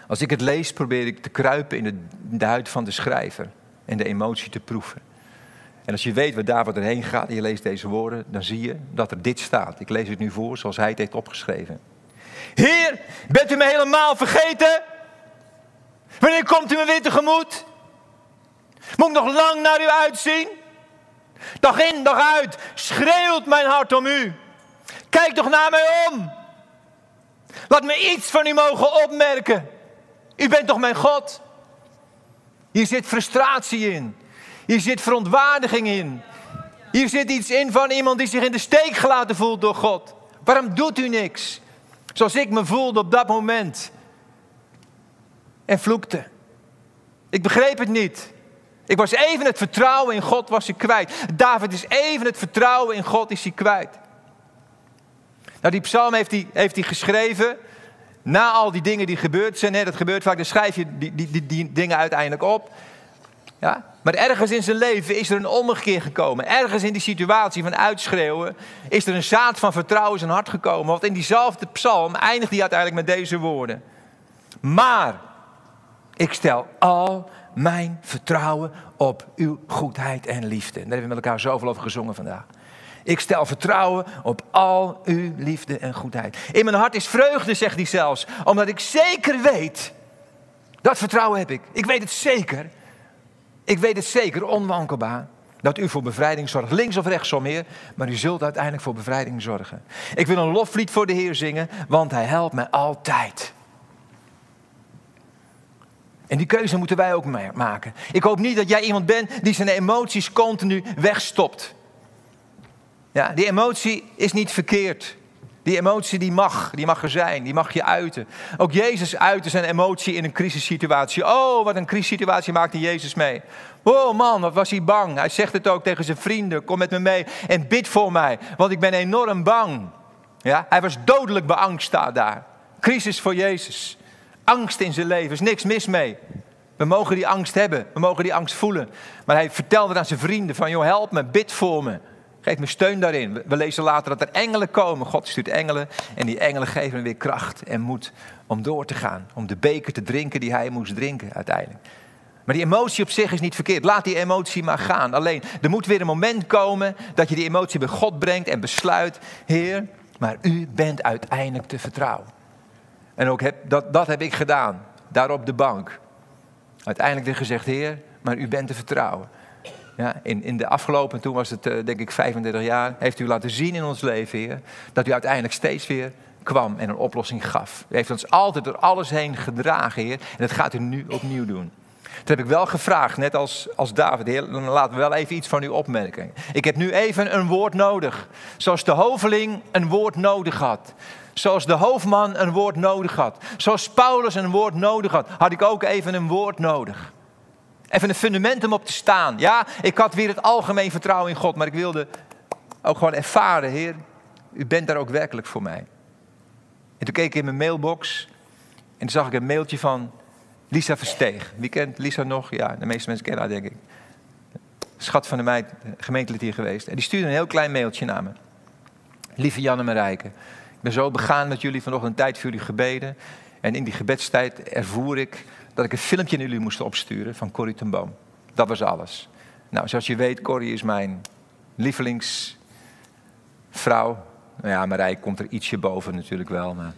S2: Als ik het lees, probeer ik te kruipen in de, huid van de schrijver en de emotie te proeven. En als je weet waar David erheen gaat en je leest deze woorden, dan zie je dat er dit staat. Ik lees het nu voor zoals hij het heeft opgeschreven. Heer, bent u me helemaal vergeten? Wanneer komt u me weer tegemoet? Moet ik nog lang naar u uitzien? Dag in, dag uit schreeuwt mijn hart om u. Kijk toch naar mij om. Laat me iets van u mogen opmerken. U bent toch mijn God? Hier zit frustratie in. Hier zit verontwaardiging in. Hier zit iets in van iemand die zich in de steek gelaten voelt door God. Waarom doet u niks? Zoals ik me voelde op dat moment. En vloekte. Ik begreep het niet. Ik was even het vertrouwen in God was ik kwijt. David is even het vertrouwen in God is hij kwijt. Nou, die psalm heeft hij, heeft hij geschreven na al die dingen die gebeurd zijn. Hè, dat gebeurt vaak, dan schrijf je die, die, die, dingen uiteindelijk op. Ja? Maar ergens in zijn leven is er een ommekeer gekomen. Ergens in die situatie van uitschreeuwen is er een zaad van vertrouwen in zijn hart gekomen. Want in diezelfde psalm eindigt hij uiteindelijk met deze woorden. Maar ik stel al mijn vertrouwen op uw goedheid en liefde. En daar hebben we met elkaar zoveel over gezongen vandaag. Ik stel vertrouwen op al uw liefde en goedheid. In mijn hart is vreugde, zegt hij zelfs, omdat ik zeker weet, dat vertrouwen heb ik. Ik weet het zeker. Ik weet het zeker, onwankelbaar, dat u voor bevrijding zorgt. Links of rechtsom, Heer, maar u zult uiteindelijk voor bevrijding zorgen. Ik wil een loflied voor de Heer zingen, want Hij helpt mij altijd. En die keuze moeten wij ook maken. Ik hoop niet dat jij iemand bent die zijn emoties continu wegstopt. Ja, die emotie is niet verkeerd. Die emotie die mag, die mag er zijn, die mag je uiten. Ook Jezus uitte zijn emotie in een crisissituatie. Oh, wat een crisissituatie maakte Jezus mee. Oh man, wat was hij bang. Hij zegt het ook tegen zijn vrienden, kom met me mee en bid voor mij, want ik ben enorm bang. Ja, hij was dodelijk beangst daar. Crisis voor Jezus. Angst in zijn leven, is niks mis mee. We mogen die angst hebben, we mogen die angst voelen. Maar hij vertelde aan zijn vrienden van, joh, help me, bid voor me. Geef me steun daarin. We lezen later dat er engelen komen. God stuurt engelen en die engelen geven hem weer kracht en moed om door te gaan. Om de beker te drinken die hij moest drinken uiteindelijk. Maar die emotie op zich is niet verkeerd. Laat die emotie maar gaan. Alleen, er moet weer een moment komen dat je die emotie bij God brengt en besluit, Heer, maar u bent uiteindelijk te vertrouwen. En ook heb, dat, dat heb ik gedaan, daar op de bank. Uiteindelijk weer gezegd, Heer, maar u bent te vertrouwen. Ja, in, in de afgelopen, toen was het eh, denk ik 35 jaar, heeft u laten zien in ons leven, Heer, dat u uiteindelijk steeds weer kwam en een oplossing gaf. U heeft ons altijd door alles heen gedragen, Heer, en dat gaat u nu opnieuw doen. Toen heb ik wel gevraagd, net als, als David, Heer, dan laten we wel even iets van u opmerken. Ik heb nu even een woord nodig, zoals de hoveling een woord nodig had. Zoals de hoofdman een woord nodig had. Zoals Paulus een woord nodig had, had ik ook even een woord nodig. Even een fundament om op te staan. Ja, ik had weer het algemeen vertrouwen in God, maar ik wilde ook gewoon ervaren, Heer, u bent daar ook werkelijk voor mij. En toen keek ik in mijn mailbox en toen zag ik een mailtje van Lisa Versteeg. Wie kent Lisa nog? Ja, de meeste mensen kennen haar, denk ik. Schat van de meid, gemeentelid hier geweest. En die stuurde een heel klein mailtje naar me. Lieve Janne Marijke, ik ben zo begaan met jullie vanochtend tijd voor jullie gebeden. En in die gebedstijd ervoer ik dat ik een filmpje naar jullie moest opsturen van Corrie ten Boom. Dat was alles. Nou, zoals je weet, Corrie is mijn lievelingsvrouw. Nou ja, Marij komt er ietsje boven natuurlijk wel. Maar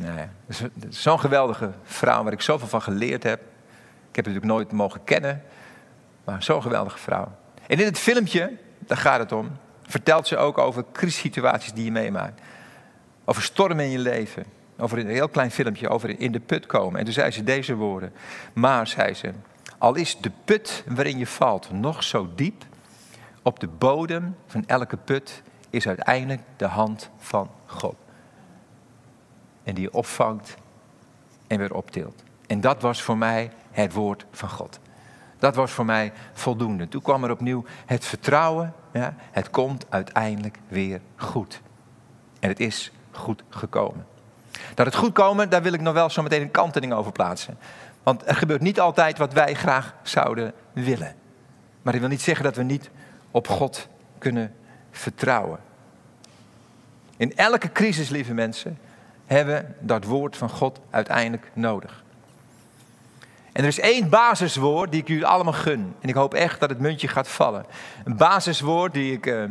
S2: nou ja, zo'n geweldige vrouw waar ik zoveel van geleerd heb. Ik heb haar natuurlijk nooit mogen kennen. Maar zo'n geweldige vrouw. En in het filmpje, daar gaat het om, vertelt ze ook over crisissituaties die je meemaakt. Over stormen in je leven. Over een heel klein filmpje over in de put komen. En toen zei ze deze woorden. Maar, zei ze, al is de put waarin je valt nog zo diep, op de bodem van elke put is uiteindelijk de hand van God. En die opvangt en weer optilt. En dat was voor mij het woord van God. Dat was voor mij voldoende. Toen kwam er opnieuw het vertrouwen. Ja, het komt uiteindelijk weer goed. En het is goed gekomen. Dat het goed komen, daar wil ik nog wel zo meteen een kanttening over plaatsen. Want er gebeurt niet altijd wat wij graag zouden willen. Maar dat wil niet zeggen dat we niet op God kunnen vertrouwen. In elke crisis, lieve mensen, hebben dat woord van God uiteindelijk nodig. En er is één basiswoord die ik jullie allemaal gun. En ik hoop echt dat het muntje gaat vallen. Een basiswoord die ik uh,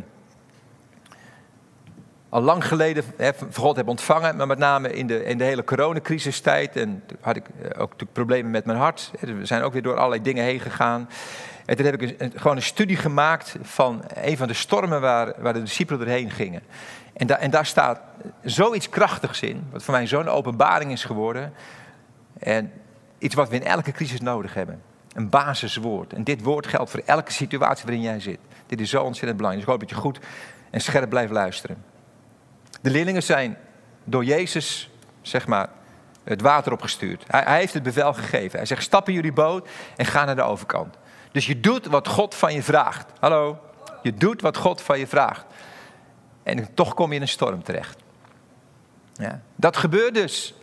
S2: al lang geleden hè, van God heb ontvangen. Maar met name in de, in de hele coronacrisistijd. En toen had ik uh, ook problemen met mijn hart. We zijn ook weer door allerlei dingen heen gegaan. En toen heb ik een, gewoon een studie gemaakt van een van de stormen waar, waar de discipelen doorheen gingen. En, en daar staat zoiets krachtigs in, wat voor mij zo'n openbaring is geworden. En iets wat we in elke crisis nodig hebben. Een basiswoord. En dit woord geldt voor elke situatie waarin jij zit. Dit is zo ontzettend belangrijk. Dus ik hoop dat je goed en scherp blijft luisteren. De leerlingen zijn door Jezus, zeg maar, het water opgestuurd. Hij, hij heeft het bevel gegeven. Hij zegt, stap in jullie boot en ga naar de overkant. Dus je doet wat God van je vraagt. Hallo? Je doet wat God van je vraagt. En toch kom je in een storm terecht. Ja. Dat gebeurt dus.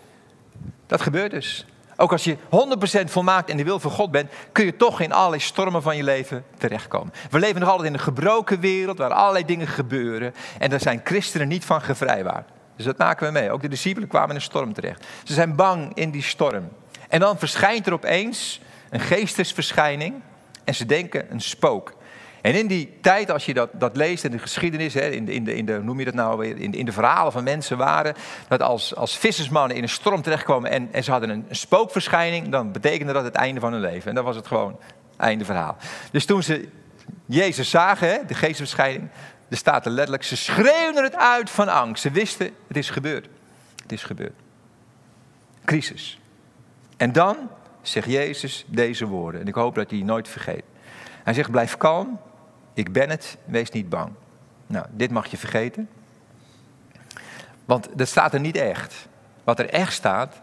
S2: Dat gebeurt dus. Ook als je 100% volmaakt in de wil van God bent, kun je toch in allerlei stormen van je leven terechtkomen. We leven nog altijd in een gebroken wereld waar allerlei dingen gebeuren. En daar zijn christenen niet van gevrijwaard. Dus dat maken we mee. Ook de discipelen kwamen in een storm terecht. Ze zijn bang in die storm. En dan verschijnt er opeens een geestesverschijning. En ze denken een spook. En in die tijd, als je dat, dat leest in de geschiedenis, hè, in, de, in, de, in de, noem je dat nou weer, in in de verhalen van mensen waren, dat als, als vissersmannen in een storm terechtkomen en, en ze hadden een, spookverschijning, dan betekende dat het einde van hun leven. En dat was het gewoon, einde verhaal. Dus toen ze Jezus zagen, hè, de geestverschijning, er staat er letterlijk, ze schreeuwden het uit van angst. Ze wisten, het is gebeurd. Het is gebeurd. Crisis. En dan zegt Jezus deze woorden. En ik hoop dat hij nooit vergeet. Hij zegt, blijf kalm, ik ben het, wees niet bang. Nou, dit mag je vergeten. Want dat staat er niet echt. Wat er echt staat,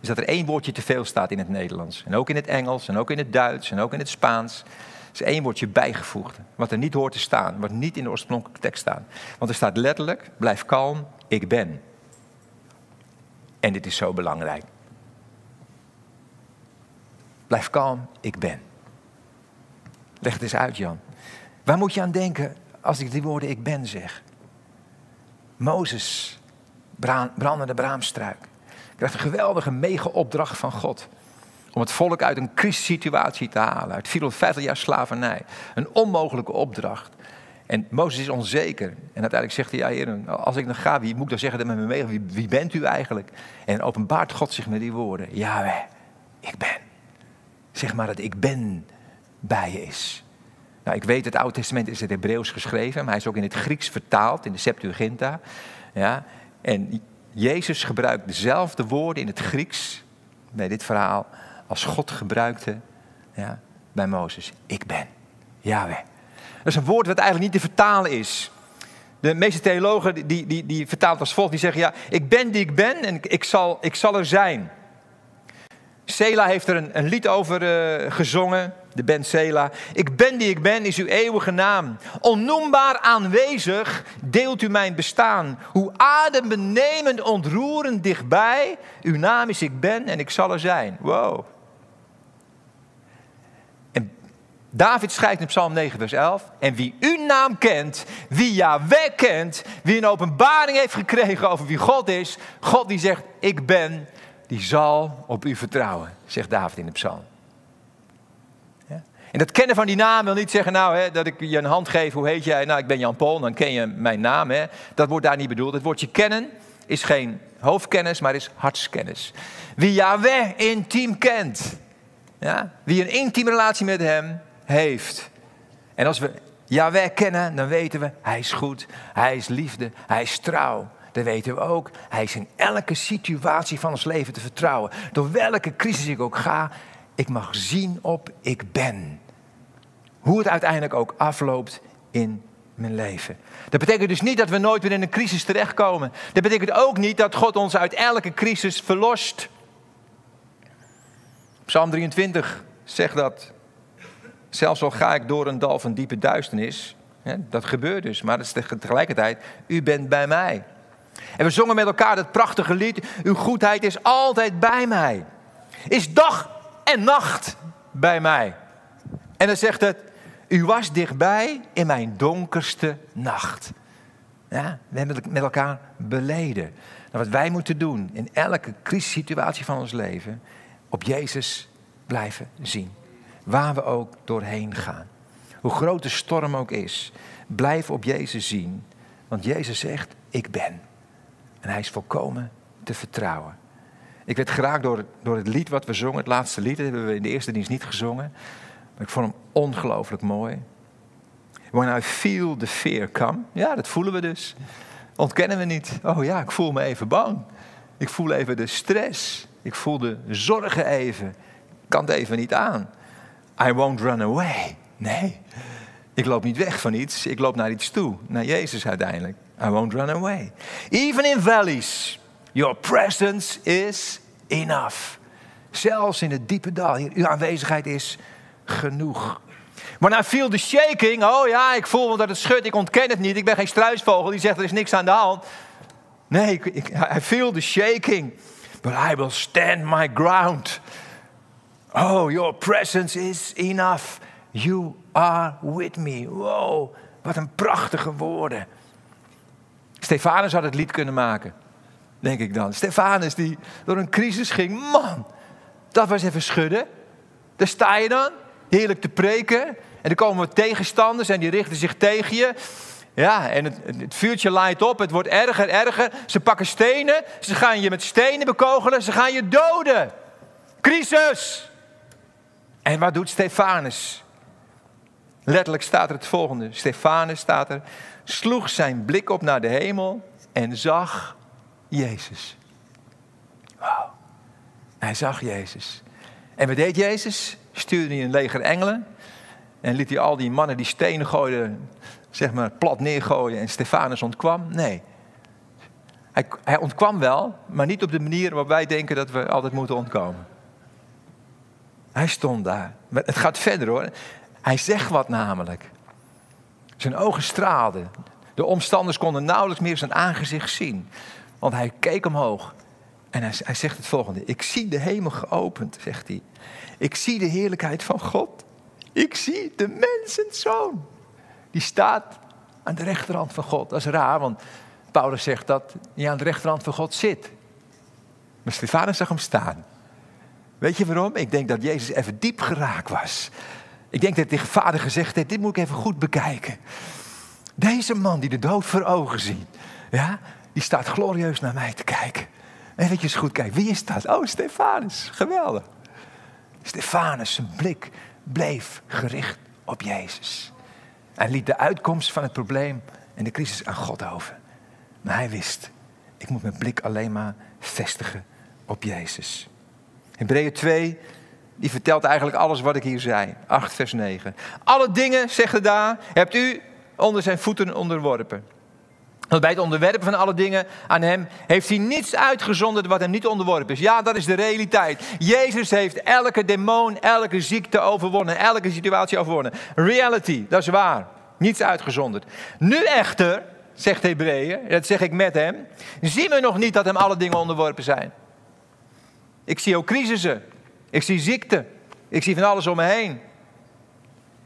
S2: is dat er één woordje te veel staat in het Nederlands. En ook in het Engels, en ook in het Duits, en ook in het Spaans. Er is één woordje bijgevoegd, wat er niet hoort te staan, wat niet in de oorspronkelijke tekst staat. Want er staat letterlijk, blijf kalm, ik ben. En dit is zo belangrijk. Blijf kalm, ik ben. Leg het eens uit, Jan. Waar moet je aan denken als ik die woorden ik ben zeg? Mozes, brandende braamstruik, krijgt een geweldige mega-opdracht van God. Om het volk uit een crisissituatie te halen. Uit 450 jaar slavernij. Een onmogelijke opdracht. En Mozes is onzeker. En uiteindelijk zegt hij, ja heer, als ik dan ga, wie moet ik dan zeggen dat met me? Wie, wie bent u eigenlijk? En openbaart God zich met die woorden. Ja, ik ben. Zeg maar dat ik ben bij je is. Nou, ik weet, het Oude Testament is in het Hebreeuws geschreven, maar hij is ook in het Grieks vertaald, in de Septuaginta. Ja, en Jezus gebruikt dezelfde woorden in het Grieks, bij dit verhaal, als God gebruikte ja, bij Mozes. Ik ben, Yahweh. Dat is een woord wat eigenlijk niet te vertalen is. De meeste theologen die, die, die vertalen als volgt, die zeggen, ja, ik ben die ik ben en ik zal, ik zal er zijn. Sela heeft er een, een lied over uh, gezongen de Ben Sela. Ik ben die ik ben is uw eeuwige naam. Onnoembaar aanwezig deelt u mijn bestaan. Hoe adembenemend ontroerend dichtbij. Uw naam is ik ben en ik zal er zijn. Wow. En David schrijft in Psalm 9 vers 11. En wie uw naam kent, wie Yahweh kent, wie een openbaring heeft gekregen over wie God is. God die zegt ik ben, die zal op u vertrouwen, zegt David in de psalm. En dat kennen van die naam wil niet zeggen, nou, hè, dat ik je een hand geef, hoe heet jij? Nou, ik ben Jan Paul, dan ken je mijn naam. Hè. Dat wordt daar niet bedoeld. Het woordje kennen is geen hoofdkennis, maar is hartskennis. Wie Yahweh intiem kent, ja, wie een intieme relatie met hem heeft. En als we Yahweh kennen, dan weten we, hij is goed, hij is liefde, hij is trouw. Dan weten we ook, hij is in elke situatie van ons leven te vertrouwen. Door welke crisis ik ook ga, ik mag zien op ik ben. Hoe het uiteindelijk ook afloopt in mijn leven. Dat betekent dus niet dat we nooit weer in een crisis terechtkomen. Dat betekent ook niet dat God ons uit elke crisis verlost. Psalm 23 zegt dat. Zelfs al ga ik door een dal van diepe duisternis. dat gebeurt dus, maar dat is tegelijkertijd, u bent bij mij. En we zongen met elkaar dat prachtige lied. Uw goedheid is altijd bij mij. Is dag en nacht bij mij. En dan zegt het, u was dichtbij in mijn donkerste nacht. Ja, we hebben het met elkaar beleden. Nou, wat wij moeten doen in elke crisissituatie van ons leven, op Jezus blijven zien. Waar we ook doorheen gaan. Hoe groot de storm ook is, blijf op Jezus zien. Want Jezus zegt, ik ben. En hij is volkomen te vertrouwen. Ik werd geraakt door, door het lied wat we zongen, het laatste lied. Dat hebben we in de eerste dienst niet gezongen. Maar ik vond hem ongelooflijk mooi. When I feel the fear come. Ja, dat voelen we dus. Ontkennen we niet. Oh ja, ik voel me even bang. Ik voel even de stress. Ik voel de zorgen even. Ik kan het even niet aan. I won't run away. Nee, ik loop niet weg van iets. Ik loop naar iets toe. Naar Jezus uiteindelijk. I won't run away. Even in valleys, your presence is enough. Zelfs in het diepe dal, uw aanwezigheid is genoeg. Maar I feel the shaking, oh ja, ik voel dat het schudt, ik ontken het niet. Ik ben geen struisvogel die zegt er is niks aan de hand. Nee, ik, ik, I feel the shaking, but I will stand my ground. Oh, your presence is enough. You are with me. Wow, wat een prachtige woorden. Stefanus had het lied kunnen maken, denk ik dan. Stefanus die door een crisis ging. Man, dat was even schudden. Daar sta je dan, heerlijk te preken. En dan komen tegenstanders en die richten zich tegen je. Ja, en het, het, vuurtje laait op, het wordt erger, erger. Ze pakken stenen, ze gaan je met stenen bekogelen, ze gaan je doden. Crisis! En wat doet Stefanus? Letterlijk staat er het volgende. Stefanus staat er, sloeg zijn blik op naar de hemel en zag Jezus. Wow. Hij zag Jezus. En wat deed Jezus? Stuurde hij een leger engelen. En liet hij al die mannen die stenen gooiden, zeg maar plat neergooien. En Stefanus ontkwam? Nee. Hij, hij ontkwam wel, maar niet op de manier waarop wij denken dat we altijd moeten ontkomen. Hij stond daar. Maar het gaat verder hoor. Hij zegt wat namelijk. Zijn ogen straalden. De omstanders konden nauwelijks meer zijn aangezicht zien. Want hij keek omhoog. En hij, hij zegt het volgende. Ik zie de hemel geopend, zegt hij. Ik zie de heerlijkheid van God. Ik zie de mensenzoon. Die staat aan de rechterhand van God. Dat is raar, want Paulus zegt dat hij aan de rechterhand van God zit. Maar Stefanus zag hem staan. Weet je waarom? Ik denk dat Jezus even diep geraakt was. Ik denk dat hij tegen vader gezegd heeft, dit moet ik even goed bekijken. Deze man die de dood voor ogen ziet, ja, die staat glorieus naar mij te kijken. Even goed kijken, wie is dat? Oh, Stefanus, geweldig. Stefanus, zijn blik bleef gericht op Jezus. Hij liet de uitkomst van het probleem en de crisis aan God over. Maar hij wist, ik moet mijn blik alleen maar vestigen op Jezus. Hebreeën 2, die vertelt eigenlijk alles wat ik hier zei. 8 vers 9. Alle dingen, zegt het daar, hebt u onder zijn voeten onderworpen. Want bij het onderwerpen van alle dingen aan hem heeft hij niets uitgezonderd wat hem niet onderworpen is. Ja, dat is de realiteit. Jezus heeft elke demon, elke ziekte overwonnen, elke situatie overwonnen. Reality, dat is waar. Niets uitgezonderd. Nu echter, zegt Hebreeën, dat zeg ik met hem, zien we nog niet dat hem alle dingen onderworpen zijn. Ik zie ook crisissen. Ik zie ziekte. Ik zie van alles om me heen.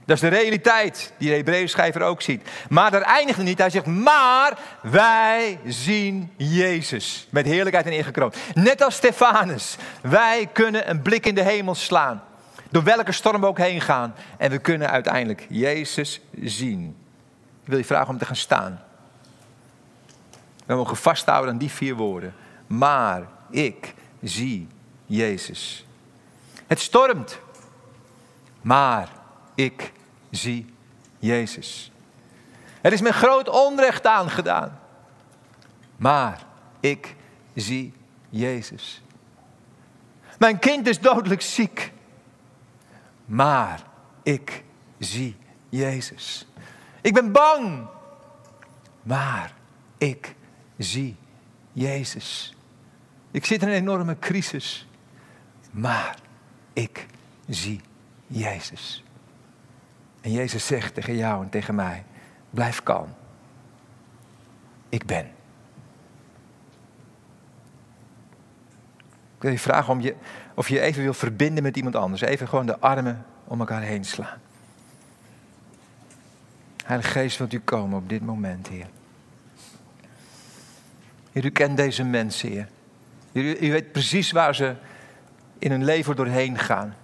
S2: Dat is de realiteit die de Hebreeën schrijver ook ziet. Maar daar eindigt het niet. Hij zegt, maar wij zien Jezus met heerlijkheid en ingekroond. Net als Stefanus. Wij kunnen een blik in de hemel slaan. Door welke storm we ook heen gaan. En we kunnen uiteindelijk Jezus zien. Ik wil je vragen om te gaan staan. We mogen vasthouden aan die vier woorden. Maar ik zie Jezus. Het stormt, maar ik zie Jezus. Er is me groot onrecht aangedaan, maar ik zie Jezus. Mijn kind is dodelijk ziek, maar ik zie Jezus. Ik ben bang, maar ik zie Jezus. Ik zit in een enorme crisis. Maar ik zie Jezus. En Jezus zegt tegen jou en tegen mij: blijf kalm. Ik ben. Ik wil je vragen om je, of je even wil verbinden met iemand anders. Even gewoon de armen om elkaar heen slaan. Heilige Geest, wilt u komen op dit moment, Heer. Jullie u kent deze mensen, Heer. U, u weet precies waar ze in hun leven doorheen gaan.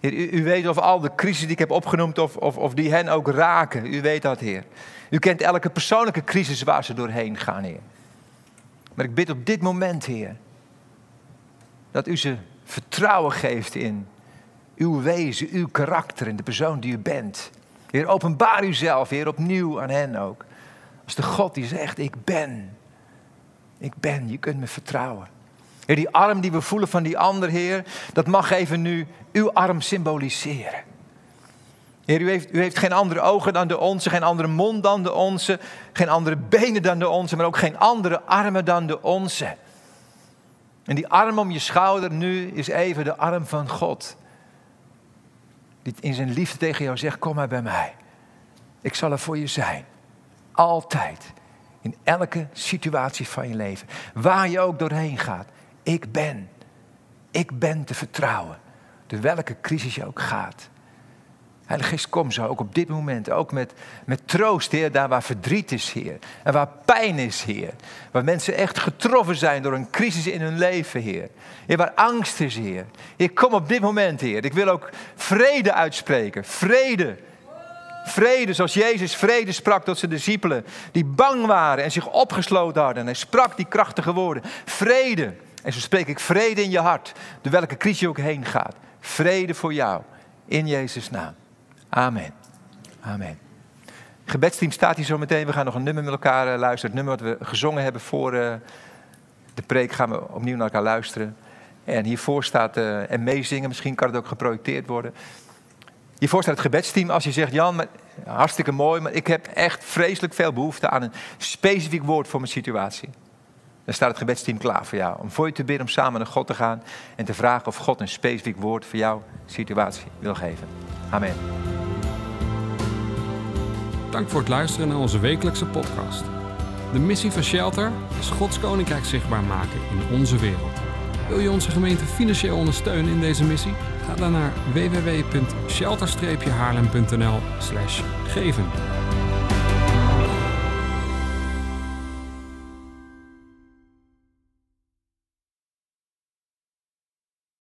S2: Heer, u, weet of al de crisis die ik heb opgenoemd, of, of, of die hen ook raken. U weet dat, Heer. U kent elke persoonlijke crisis waar ze doorheen gaan, Heer. Maar ik bid op dit moment, Heer, dat u ze vertrouwen geeft in uw wezen, uw karakter en de persoon die u bent. Heer, openbaar uzelf, Heer, opnieuw aan hen ook. Als de God die zegt, ik ben. Ik ben, je kunt me vertrouwen. Heer, die arm die we voelen van die ander, Heer, dat mag even nu uw arm symboliseren. Heer, u heeft, u heeft geen andere ogen dan de onze, geen andere mond dan de onze, geen andere benen dan de onze, maar ook geen andere armen dan de onze. En die arm om je schouder nu is even de arm van God. Die in zijn liefde tegen jou zegt, kom maar bij mij. Ik zal er voor je zijn. Altijd. In elke situatie van je leven. Waar je ook doorheen gaat. Ik ben. Ik ben te vertrouwen. Door welke crisis je ook gaat. Heilige Geest, kom zo, ook op dit moment. Ook met, met troost, Heer, daar waar verdriet is, Heer. En waar pijn is, Heer. Waar mensen echt getroffen zijn door een crisis in hun leven, Heer. Heer, waar angst is, Heer. Heer, kom op dit moment, Heer. Ik wil ook vrede uitspreken. Vrede. Vrede, zoals Jezus vrede sprak tot zijn discipelen. Die bang waren en zich opgesloten hadden. En hij sprak die krachtige woorden. Vrede. En zo spreek ik vrede in je hart. Door welke crisis je ook heen gaat. Vrede voor jou. In Jezus' naam. Amen. Amen. gebedsteam staat hier zo meteen. We gaan nog een nummer met elkaar eh, luisteren. Het nummer wat we gezongen hebben voor uh, de preek gaan we opnieuw naar elkaar luisteren. En hiervoor staat, uh, en meezingen, misschien kan het ook geprojecteerd worden. Hiervoor staat het gebedsteam. Als je zegt, Jan, maar, hartstikke mooi, maar ik heb echt vreselijk veel behoefte aan een specifiek woord voor mijn situatie. Dan staat het gebedsteam klaar voor jou. Om voor je te bidden, om samen naar God te gaan en te vragen of God een specifiek woord voor jouw situatie wil geven. Amen.
S1: Dank voor het luisteren naar onze wekelijkse podcast. De missie van Shelter is Gods Koninkrijk zichtbaar maken in onze wereld. Wil je onze gemeente financieel ondersteunen in deze missie? Ga dan naar www.shelter-haarlem.nl geven.